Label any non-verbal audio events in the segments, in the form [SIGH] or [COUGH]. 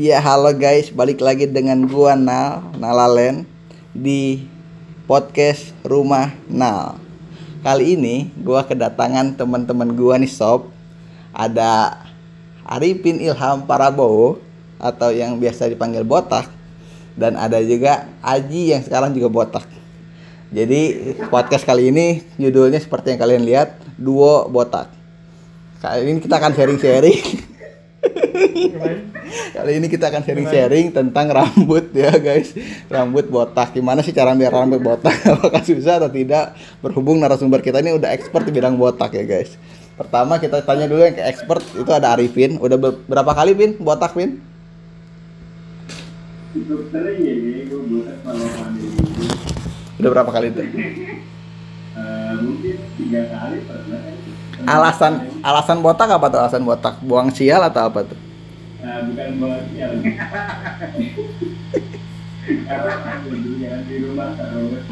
Ya halo guys, balik lagi dengan gua Nal, Nalalen di podcast Rumah Nal. Kali ini gua kedatangan teman-teman gua nih sob. Ada Arifin Ilham Parabowo atau yang biasa dipanggil Botak dan ada juga Aji yang sekarang juga botak. Jadi podcast kali ini judulnya seperti yang kalian lihat, duo botak. Kali ini kita akan sharing-sharing. [LAUGHS] [LAUGHS] Kali ini kita akan sharing-sharing tentang rambut ya guys. Rambut botak. Gimana sih cara biar rambut botak? [LAUGHS] Apakah susah atau tidak? Berhubung narasumber kita ini udah expert di bidang botak ya guys. Pertama kita tanya dulu yang ke expert itu ada Arifin. Udah ber- berapa kali Pin botak Pin? Udah berapa kali itu? Mungkin tiga kali Alasan alasan botak apa tuh alasan botak? Buang sial atau apa tuh? Nah, bukan buat sial [LAUGHS] karena di rumah terus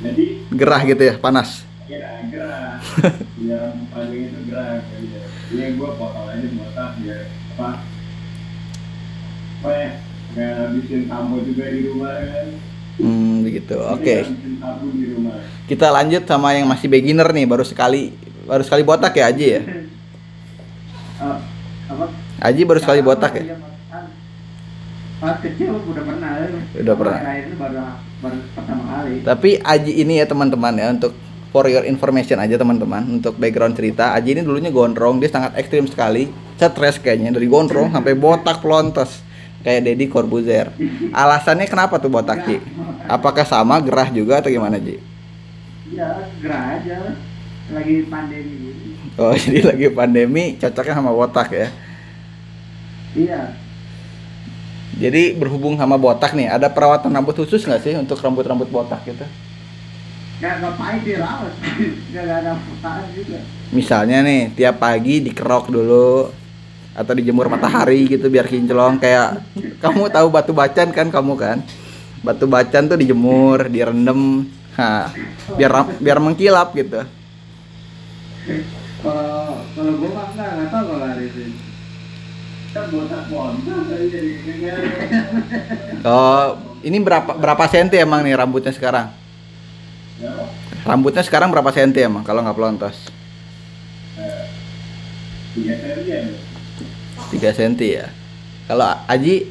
jadi Gerah gitu ya, panas. ya gerak [LAUGHS] biar paling itu gerak gitu. ini gue potong aja botak biar apa apa ya nggak habisin sampo juga di rumah kan Hmm, begitu. Oke. Rumah Kita lanjut sama yang masih beginner nih, baru sekali baru sekali botak ya Aji ya? Aji baru sekali botak ya? Pas kecil udah pernah. Udah pernah. Baru baru pertama kali. Tapi Aji ini ya teman-teman ya untuk for your information aja teman-teman untuk background cerita Aji ini dulunya gondrong dia sangat ekstrim sekali stres kayaknya dari gondrong sampai botak pelontos kayak Deddy Corbuzier alasannya kenapa tuh botak Ji? apakah sama gerah juga atau gimana Ji? Ya, gerah aja. Lagi pandemi. Oh [LAUGHS] jadi lagi pandemi cocoknya sama botak ya Iya. jadi berhubung sama botak nih ada perawatan rambut khusus nggak sih untuk rambut-rambut botak gitu? Gak ngapain dirawat. [LAUGHS] Gak ada perasaan juga. Misalnya nih tiap pagi dikerok dulu atau dijemur matahari gitu biar kinclong kayak [LAUGHS] kamu tahu batu bacan kan kamu kan batu bacan tuh dijemur direndam ha, biar biar mengkilap gitu Kalau kalau gua mah enggak tahu kalau hari itu. kan botak botak tadi jadi kayak oh ini berapa berapa senti emang nih rambutnya sekarang? Ya rambutnya sekarang berapa senti emang kalau nggak pelontos? Tiga kali 3 senti ya. Kalau Aji?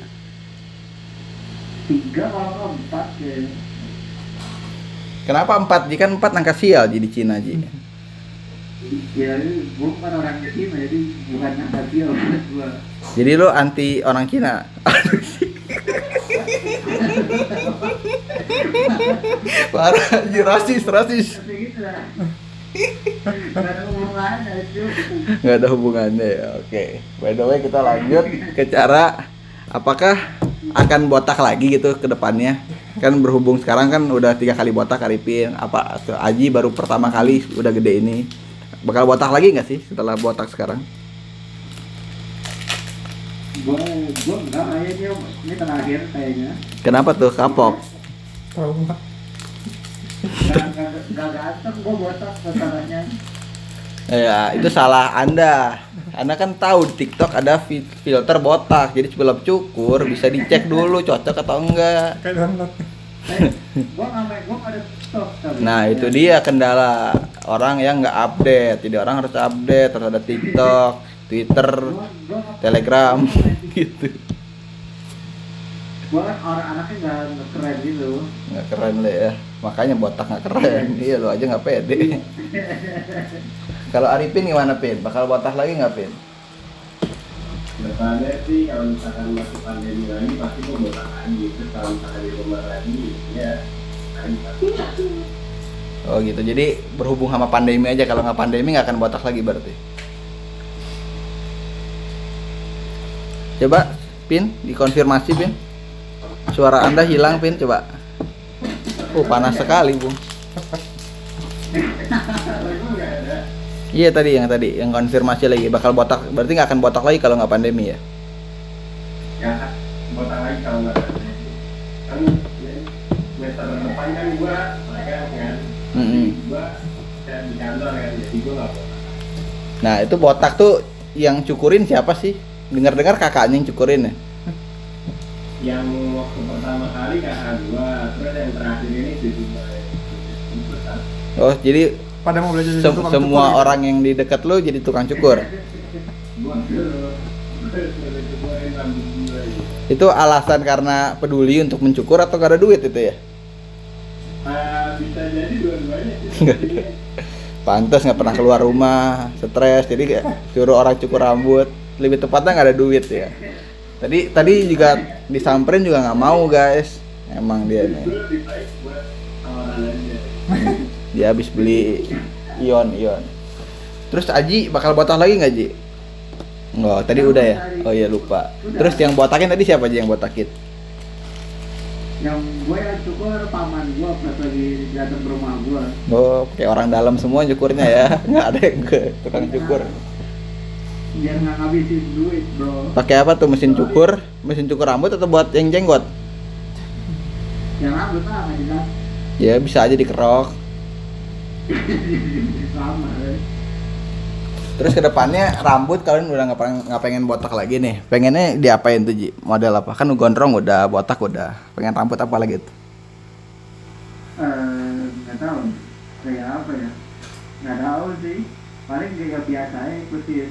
Tiga kalau empat? Kenapa 4 Ji? Kan 4 angka sial Ji di Cina Ji Ya, bukan orang Cina, jadi bukan gua. jadi lo anti orang Cina? Parah Ji rasis rasis. Gitu lah. Gak ada hubungannya itu. nggak ada hubungannya ya. Oke. By the way kita lanjut ke cara apakah akan botak lagi gitu ke depannya? Kan berhubung sekarang kan udah tiga kali botak Arifin. Apa Aji baru pertama kali udah gede ini bakal botak lagi nggak sih setelah botak sekarang? Gua gua enggak kayaknya ini terakhir kayaknya. kenapa tuh? Kapok? Gak, gak, gak ganteng gua botak masalahnya. ya itu salah anda. Anda kan tahu di TikTok ada fi- filter botak jadi sebelum cukur bisa dicek dulu cocok atau enggak Nah itu dia kendala orang yang nggak update. Jadi orang harus update, harus ada TikTok, Twitter, Telegram, [LAUGHS] gitu. Kan orang anaknya nggak nggak keren gitu. Nggak keren deh ya. Makanya botak nggak keren. [LAUGHS] Iya lo aja nggak pede. [LAUGHS] Kalau Arifin gimana Pin? Bakal botak lagi nggak Pin? Depannya sih kalau misalkan masih pandemi lagi pasti gue botak lagi terus kalau misalkan di rumah lagi ya lagi pasti Oh gitu. Jadi berhubung sama pandemi aja. Kalau nggak pandemi nggak akan botak lagi berarti. Coba Pin dikonfirmasi Pin. Suara anda hilang Pin coba. Oh panas sekali Bung. Iya tadi yang tadi yang konfirmasi lagi bakal botak berarti nggak akan botak lagi kalau nggak pandemi ya. ya botak lagi kalau nggak ada kan ya, semester depan kan gua mereka kan Mm-mm. gua dan di kantor kan jadi gua nggak botak Nah itu botak tuh yang cukurin siapa sih? Dengar-dengar kakaknya yang cukurin ya? yang waktu pertama kali kakak gua terus yang terakhir ini si Cuma Oh, jadi pada mau belajar jadi se- tukang semua cukur, gitu. orang yang di dekat lu jadi tukang cukur. ya Itu alasan karena peduli untuk mencukur atau ada duit itu ya? Bisa jadi dua-duanya Pantes nggak pernah keluar rumah, stres, jadi kayak suruh orang cukur rambut. Lebih tepatnya nggak ada duit ya. Tadi tadi juga disamperin juga nggak mau guys. Emang dia nih. [LAUGHS] Dia habis beli ion ion. Terus Aji bakal botak lagi nggak Ji? Enggak, tadi udah ya. Oh iya lupa. Terus yang botakin tadi siapa aja yang botakin? yang gue yang cukur paman gue pas lagi datang ke rumah gue Oh, kayak orang dalam semua cukurnya ya. [LAUGHS] Nggak ada yang ke tukang cukur. biar nggak ngabisin duit bro Pakai apa tuh mesin cukur? Mesin cukur rambut atau buat yang jenggot? yang rambut lah nggak Ya bisa aja dikerok. Sama. [LAUGHS] Terus ke depannya rambut kalian udah nggak pengen nggak pengen botak lagi nih. Pengennya diapain tuh Ji? Model apa? Kan gondrong udah, botak udah. Pengen rambut apa lagi tuh? Eh, nggak tahu kayak apa ya nggak tahu sih paling kayak biasa aja ikutin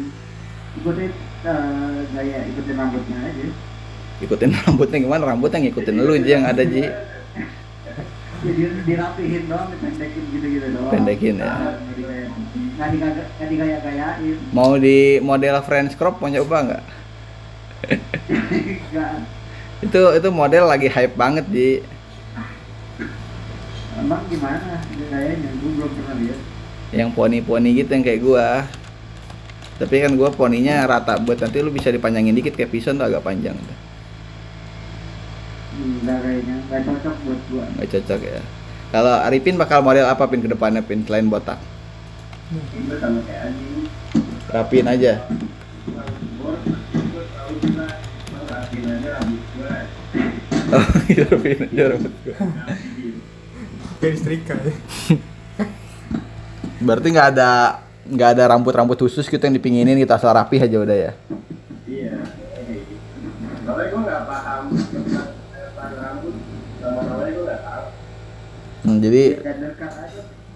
ikutin eh, gaya ikutin rambutnya aja Ikutin [LAUGHS] rambutnya gimana? Rambutnya ngikutin lu Ji yang ada Ji. Dirapihin doang dipendekin gitu-gitu doang Pendekin, ya. Nggak digaya digaya-gayain Mau di model French crop mau coba [LAUGHS] nggak? Itu itu model lagi hype banget Ji. emang gimana gayanya gue belum pernah lihat Yang poni-poni gitu yang kayak gua. Tapi kan gua poninya rata buat nanti lu bisa dipanjangin dikit kayak pison tuh agak panjang tuh. Nggak kayaknya nggak cocok buat gua Nggak cocok ya. Kalau Arifin bakal model apa pin ke depannya pin selain botak? itu sama kayak anjing Rapin aja. Oh, rapin aja rambut gua. setrika [LAUGHS] ya Berarti nggak ada nggak ada rambut-rambut khusus gitu yang dipinginin kita asal rapi aja udah ya. Hmm, jadi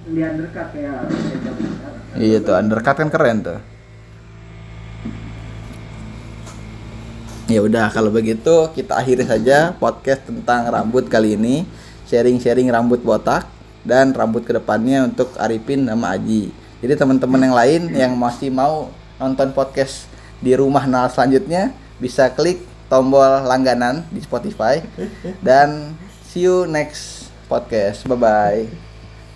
di undercut iya tuh undercut kan keren tuh. Ya udah kalau begitu kita akhiri saja podcast tentang rambut kali ini. Sharing-sharing rambut botak dan rambut ke depannya untuk Arifin sama Aji. Jadi teman-teman yang lain yang masih mau nonton podcast di rumah Nal selanjutnya bisa klik tombol langganan di Spotify dan see you next podcast. Bye bye.